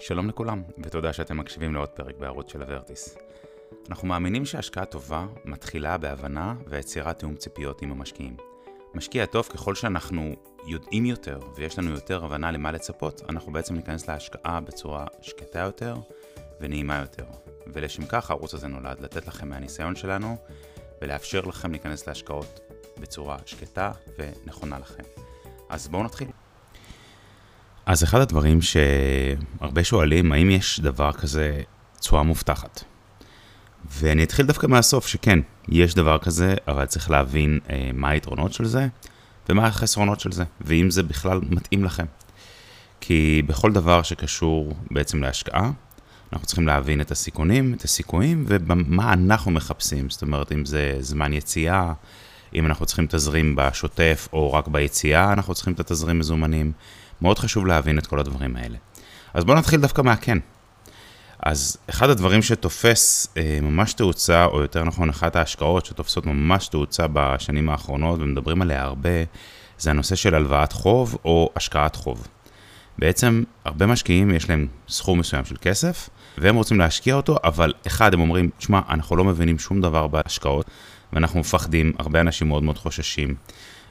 שלום לכולם, ותודה שאתם מקשיבים לעוד פרק בערוץ של הוורטיס. אנחנו מאמינים שהשקעה טובה מתחילה בהבנה ויצירת תיאום ציפיות עם המשקיעים. משקיע טוב ככל שאנחנו יודעים יותר ויש לנו יותר הבנה למה לצפות, אנחנו בעצם ניכנס להשקעה בצורה שקטה יותר ונעימה יותר. ולשם כך הערוץ הזה נולד, לתת לכם מהניסיון שלנו ולאפשר לכם להיכנס להשקעות בצורה שקטה ונכונה לכם. אז בואו נתחיל. אז אחד הדברים שהרבה שואלים, האם יש דבר כזה תשואה מובטחת? ואני אתחיל דווקא מהסוף, שכן, יש דבר כזה, אבל צריך להבין אה, מה היתרונות של זה ומה החסרונות של זה, ואם זה בכלל מתאים לכם. כי בכל דבר שקשור בעצם להשקעה, אנחנו צריכים להבין את הסיכונים, את הסיכויים, ומה אנחנו מחפשים. זאת אומרת, אם זה זמן יציאה, אם אנחנו צריכים תזרים בשוטף, או רק ביציאה אנחנו צריכים את התזרים מזומנים. מאוד חשוב להבין את כל הדברים האלה. אז בואו נתחיל דווקא מהכן. אז אחד הדברים שתופס אה, ממש תאוצה, או יותר נכון, אחת ההשקעות שתופסות ממש תאוצה בשנים האחרונות, ומדברים עליה הרבה, זה הנושא של הלוואת חוב או השקעת חוב. בעצם, הרבה משקיעים יש להם סכום מסוים של כסף, והם רוצים להשקיע אותו, אבל אחד, הם אומרים, תשמע, אנחנו לא מבינים שום דבר בהשקעות, ואנחנו מפחדים, הרבה אנשים מאוד מאוד חוששים.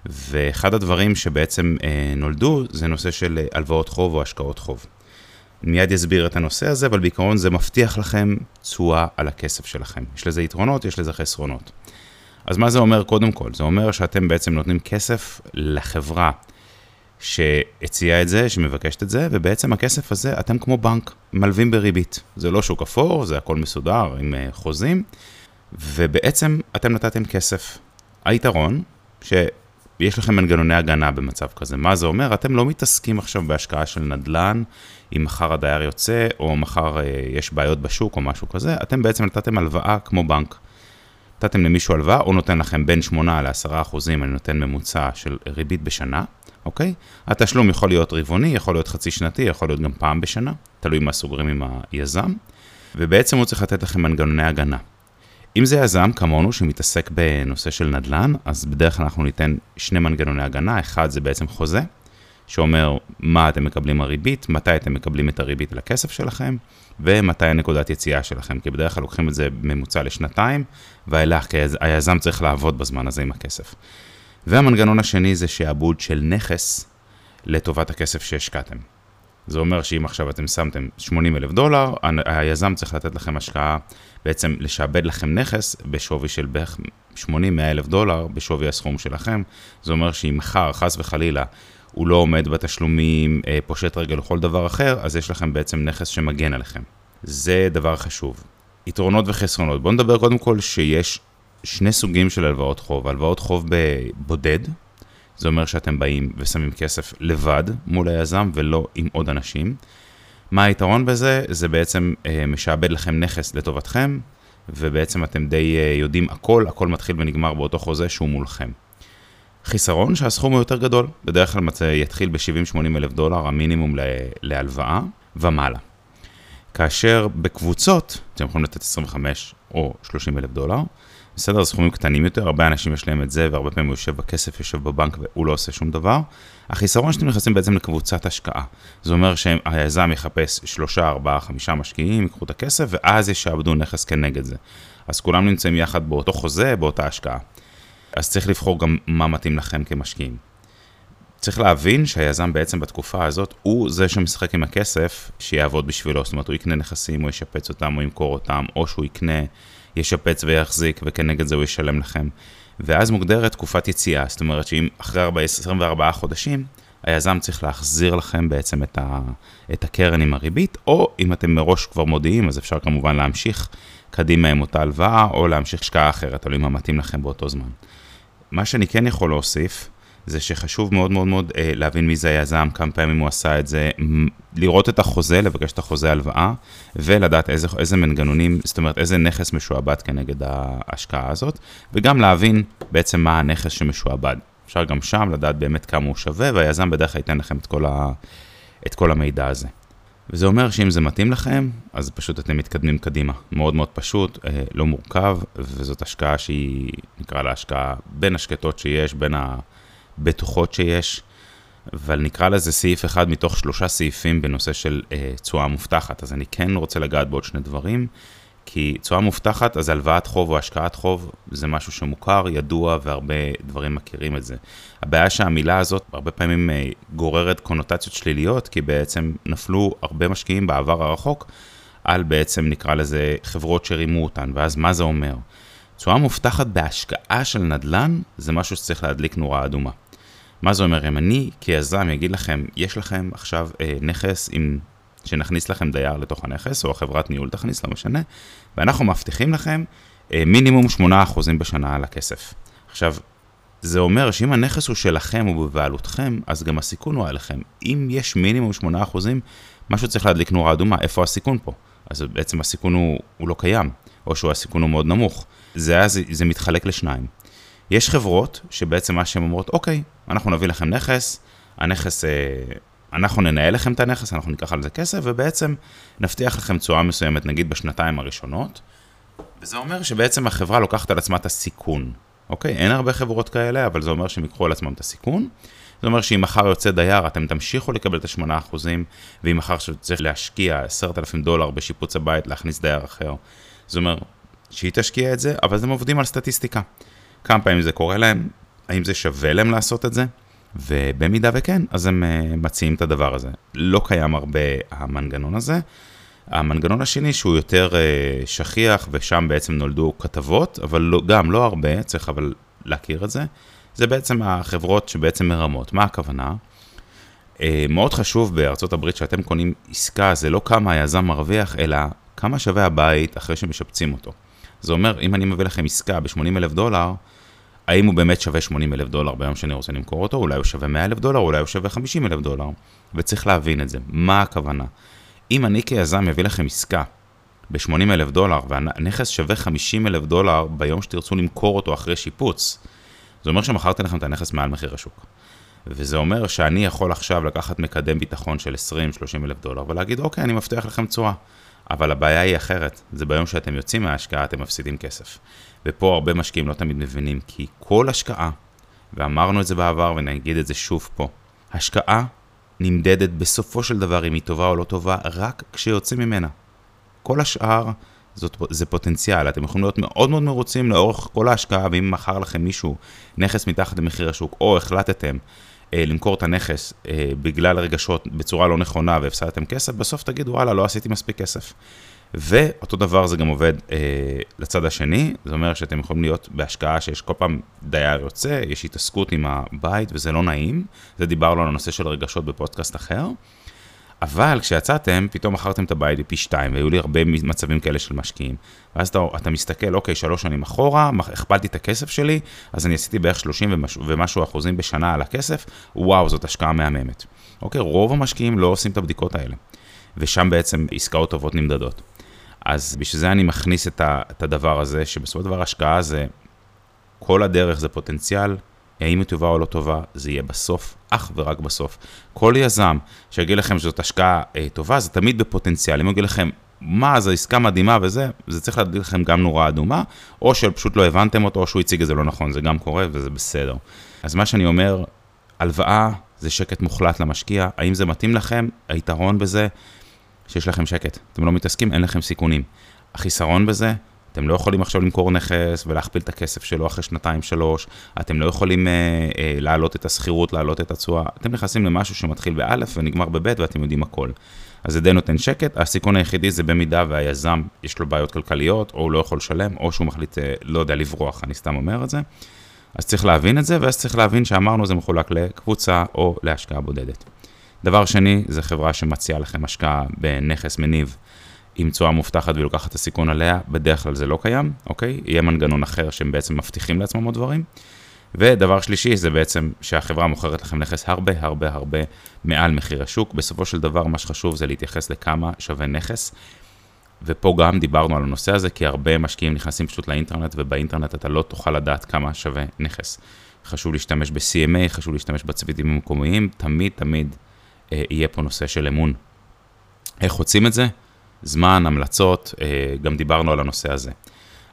ואחד הדברים שבעצם אה, נולדו זה נושא של אה, הלוואות חוב או השקעות חוב. מיד אסביר את הנושא הזה, אבל בעיקרון זה מבטיח לכם תשואה על הכסף שלכם. יש לזה יתרונות, יש לזה חסרונות. אז מה זה אומר קודם כל? זה אומר שאתם בעצם נותנים כסף לחברה שהציעה את זה, שמבקשת את זה, ובעצם הכסף הזה, אתם כמו בנק, מלווים בריבית. זה לא שוק אפור, זה הכל מסודר עם אה, חוזים, ובעצם אתם נתתם כסף. היתרון, ש... יש לכם מנגנוני הגנה במצב כזה. מה זה אומר? אתם לא מתעסקים עכשיו בהשקעה של נדל"ן, אם מחר הדייר יוצא, או מחר אה, יש בעיות בשוק או משהו כזה, אתם בעצם נתתם הלוואה כמו בנק. נתתם למישהו הלוואה, או נותן לכם בין 8 ל-10 אחוזים, אני נותן ממוצע של ריבית בשנה, אוקיי? התשלום יכול להיות רבעוני, יכול להיות חצי שנתי, יכול להיות גם פעם בשנה, תלוי מה סוגרים עם היזם, ובעצם הוא צריך לתת לכם מנגנוני הגנה. אם זה יזם כמונו שמתעסק בנושא של נדל"ן, אז בדרך כלל אנחנו ניתן שני מנגנוני הגנה, אחד זה בעצם חוזה, שאומר מה אתם מקבלים הריבית, מתי אתם מקבלים את הריבית לכסף שלכם, ומתי הנקודת יציאה שלכם, כי בדרך כלל לוקחים את זה ממוצע לשנתיים, ואילך, כי היזם צריך לעבוד בזמן הזה עם הכסף. והמנגנון השני זה שעבוד של נכס לטובת הכסף שהשקעתם. זה אומר שאם עכשיו אתם שמתם 80 אלף דולר, היזם צריך לתת לכם השקעה, בעצם לשעבד לכם נכס בשווי של בערך 80-100 אלף דולר בשווי הסכום שלכם. זה אומר שאם מחר, חס וחלילה, הוא לא עומד בתשלומים, אה, פושט רגל או כל דבר אחר, אז יש לכם בעצם נכס שמגן עליכם. זה דבר חשוב. יתרונות וחסרונות. בואו נדבר קודם כל שיש שני סוגים של הלוואות חוב. הלוואות חוב בבודד, זה אומר שאתם באים ושמים כסף לבד מול היזם ולא עם עוד אנשים. מה היתרון בזה? זה בעצם אה, משעבד לכם נכס לטובתכם, ובעצם אתם די אה, יודעים הכל, הכל מתחיל ונגמר באותו חוזה שהוא מולכם. חיסרון שהסכום הוא יותר גדול, בדרך כלל מצא, יתחיל ב-70-80 אלף דולר, המינימום להלוואה ומעלה. כאשר בקבוצות, אתם יכולים לתת 25 או 30 אלף דולר, בסדר, סכומים קטנים יותר, הרבה אנשים יש להם את זה, והרבה פעמים הוא יושב בכסף, יושב בבנק והוא לא עושה שום דבר. החיסרון שאתם נכנסים בעצם לקבוצת השקעה. זה אומר שהיזם יחפש שלושה, ארבעה, חמישה משקיעים, ייקחו את הכסף, ואז ישעבדו נכס כנגד זה. אז כולם נמצאים יחד באותו חוזה, באותה השקעה. אז צריך לבחור גם מה מתאים לכם כמשקיעים. צריך להבין שהיזם בעצם בתקופה הזאת, הוא זה שמשחק עם הכסף שיעבוד בשבילו, זאת אומרת, הוא יקנה נכסים, הוא ישפץ אותם, הוא ימכור אותם, או שהוא יקנה ישפץ ויחזיק, וכנגד זה הוא ישלם לכם. ואז מוגדרת תקופת יציאה, זאת אומרת שאם אחרי 24 חודשים, היזם צריך להחזיר לכם בעצם את, ה, את הקרן עם הריבית, או אם אתם מראש כבר מודיעים, אז אפשר כמובן להמשיך קדימה עם אותה הלוואה, או להמשיך השקעה אחרת, תלוי מה מתאים לכם באותו זמן. מה שאני כן יכול להוסיף, זה שחשוב מאוד מאוד מאוד אה, להבין מי זה היזם, כמה פעמים הוא עשה את זה, לראות את החוזה, לבקש את החוזה הלוואה, ולדעת איזה, איזה מנגנונים, זאת אומרת איזה נכס משועבד כנגד ההשקעה הזאת, וגם להבין בעצם מה הנכס שמשועבד. אפשר גם שם לדעת באמת כמה הוא שווה, והיזם בדרך כלל ייתן לכם את כל, ה, את כל המידע הזה. וזה אומר שאם זה מתאים לכם, אז פשוט אתם מתקדמים קדימה. מאוד מאוד פשוט, אה, לא מורכב, וזאת השקעה שהיא, נקרא לה השקעה בין השקטות שיש, בין ה... בטוחות שיש, אבל נקרא לזה סעיף אחד מתוך שלושה סעיפים בנושא של אה, תשואה מובטחת. אז אני כן רוצה לגעת בעוד שני דברים, כי תשואה מובטחת, אז הלוואת חוב או השקעת חוב, זה משהו שמוכר, ידוע, והרבה דברים מכירים את זה. הבעיה שהמילה הזאת הרבה פעמים אה, גוררת קונוטציות שליליות, כי בעצם נפלו הרבה משקיעים בעבר הרחוק על בעצם נקרא לזה חברות שרימו אותן, ואז מה זה אומר? תשואה מובטחת בהשקעה של נדל"ן, זה משהו שצריך להדליק נורה אדומה. מה זה אומר? אם אני כיזם אגיד לכם, יש לכם עכשיו אה, נכס עם, שנכניס לכם דייר לתוך הנכס, או החברת ניהול תכניס, לא משנה, ואנחנו מבטיחים לכם אה, מינימום 8% בשנה על הכסף. עכשיו, זה אומר שאם הנכס הוא שלכם או בבעלותכם, אז גם הסיכון הוא עליכם. אם יש מינימום 8%, משהו צריך להדליק נורה אדומה, איפה הסיכון פה? אז בעצם הסיכון הוא, הוא לא קיים, או שהסיכון הוא מאוד נמוך. זה, זה, זה מתחלק לשניים. יש חברות שבעצם מה שהן אומרות, אוקיי, אנחנו נביא לכם נכס, הנכס, אה, אנחנו ננהל לכם את הנכס, אנחנו ניקח על זה כסף, ובעצם נבטיח לכם תשואה מסוימת, נגיד בשנתיים הראשונות, וזה אומר שבעצם החברה לוקחת על עצמה את הסיכון, אוקיי? אין הרבה חברות כאלה, אבל זה אומר שהם ייקחו על עצמם את הסיכון. זה אומר שאם מחר יוצא דייר, אתם תמשיכו לקבל את ה-8%, ואם מחר צריך להשקיע 10,000 דולר בשיפוץ הבית, להכניס דייר אחר, זה אומר שהיא תשקיע את זה, אבל הם עובדים על סטטיסטיקה. כמה פעמים זה קורה להם, האם זה שווה להם לעשות את זה, ובמידה וכן, אז הם uh, מציעים את הדבר הזה. לא קיים הרבה המנגנון הזה. המנגנון השני שהוא יותר uh, שכיח, ושם בעצם נולדו כתבות, אבל לא, גם לא הרבה, צריך אבל להכיר את זה, זה בעצם החברות שבעצם מרמות. מה הכוונה? Uh, מאוד חשוב בארצות הברית שאתם קונים עסקה, זה לא כמה היזם מרוויח, אלא כמה שווה הבית אחרי שמשפצים אותו. זה אומר, אם אני מביא לכם עסקה ב-80 אלף דולר, האם הוא באמת שווה 80 אלף דולר ביום שאני רוצה למכור אותו, אולי הוא שווה 100 אלף דולר, אולי הוא שווה 50 אלף דולר, וצריך להבין את זה, מה הכוונה. אם אני כיזם מביא לכם עסקה ב-80 אלף דולר, והנכס שווה 50 אלף דולר ביום שתרצו למכור אותו אחרי שיפוץ, זה אומר שמכרתי לכם את הנכס מעל מחיר השוק. וזה אומר שאני יכול עכשיו לקחת מקדם ביטחון של 20-30 אלף דולר ולהגיד, אוקיי, אני מבטיח לכם תשואה. אבל הבעיה היא אחרת, זה ביום שאתם יוצאים מההשקעה אתם מפסידים כסף. ופה הרבה משקיעים לא תמיד מבינים, כי כל השקעה, ואמרנו את זה בעבר ונגיד את זה שוב פה, השקעה נמדדת בסופו של דבר אם היא טובה או לא טובה, רק כשיוצאים ממנה. כל השאר זאת, זה פוטנציאל, אתם יכולים להיות מאוד מאוד מרוצים לאורך כל ההשקעה, ואם מכר לכם מישהו נכס מתחת למחיר השוק, או החלטתם למכור את הנכס אה, בגלל רגשות בצורה לא נכונה והפסדתם כסף, בסוף תגידו, וואלה, לא עשיתי מספיק כסף. ואותו דבר זה גם עובד אה, לצד השני, זה אומר שאתם יכולים להיות בהשקעה שיש כל פעם דייר יוצא, יש התעסקות עם הבית וזה לא נעים, זה דיברנו על הנושא של רגשות בפודקאסט אחר. אבל כשיצאתם, פתאום מכרתם את הבית בפי שתיים, והיו לי הרבה מצבים כאלה של משקיעים. ואז אתה, אתה מסתכל, אוקיי, שלוש שנים אחורה, הכפלתי את הכסף שלי, אז אני עשיתי בערך 30 ומשהו, ומשהו אחוזים בשנה על הכסף, וואו, זאת השקעה מהממת. אוקיי, רוב המשקיעים לא עושים את הבדיקות האלה. ושם בעצם עסקאות טובות נמדדות. אז בשביל זה אני מכניס את, ה, את הדבר הזה, שבסופו של דבר השקעה זה, כל הדרך זה פוטנציאל, האם היא טובה או לא טובה, זה יהיה בסוף, אך ורק בסוף. כל יזם שיגיד לכם שזאת השקעה אה, טובה, זה תמיד בפוטנציאל. אם הוא יגיד לכם, מה, זו עסקה מדהימה וזה, זה צריך להדליק לכם גם נורה אדומה, או שפשוט לא הבנתם אותו, או שהוא הציג את זה לא נכון, זה גם קורה וזה בסדר. אז מה שאני אומר, הלוואה זה שקט מוחלט למשקיע, האם זה מתאים לכם? היתרון בזה, שיש לכם שקט. אתם לא מתעסקים, אין לכם סיכונים. החיסרון בזה, אתם לא יכולים עכשיו למכור נכס ולהכפיל את הכסף שלו אחרי שנתיים שלוש, אתם לא יכולים אה, אה, להעלות את השכירות, להעלות את התשואה, אתם נכנסים למשהו שמתחיל באלף ונגמר בבית ואתם יודעים הכל. אז זה די נותן שקט, הסיכון היחידי זה במידה והיזם יש לו בעיות כלכליות, או הוא לא יכול לשלם, או שהוא מחליט, אה, לא יודע, לברוח, אני סתם אומר את זה. אז צריך להבין את זה, ואז צריך להבין שאמרנו זה מחולק לקבוצה או להשקעה בודדת. דבר שני, זה חברה שמציעה לכם השקעה בנכס מניב. עם תשואה מובטחת והיא לוקחת את הסיכון עליה, בדרך כלל זה לא קיים, אוקיי? יהיה מנגנון אחר שהם בעצם מבטיחים לעצמם עוד דברים. ודבר שלישי זה בעצם שהחברה מוכרת לכם נכס הרבה הרבה הרבה מעל מחיר השוק. בסופו של דבר מה שחשוב זה להתייחס לכמה שווה נכס. ופה גם דיברנו על הנושא הזה, כי הרבה משקיעים נכנסים פשוט לאינטרנט, ובאינטרנט אתה לא תוכל לדעת כמה שווה נכס. חשוב להשתמש ב-CMA, חשוב להשתמש בצוותים המקומיים, תמיד תמיד אה, יהיה פה נושא של אמון. איך רוצים את זה? זמן, המלצות, אה, גם דיברנו על הנושא הזה.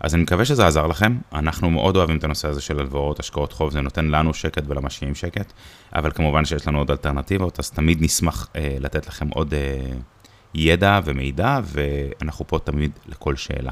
אז אני מקווה שזה עזר לכם, אנחנו מאוד אוהבים את הנושא הזה של הלוואות, השקעות חוב, זה נותן לנו שקט ולמשקיעים שקט, אבל כמובן שיש לנו עוד אלטרנטיבות, אז תמיד נשמח אה, לתת לכם עוד אה, ידע ומידע, ואנחנו פה תמיד לכל שאלה.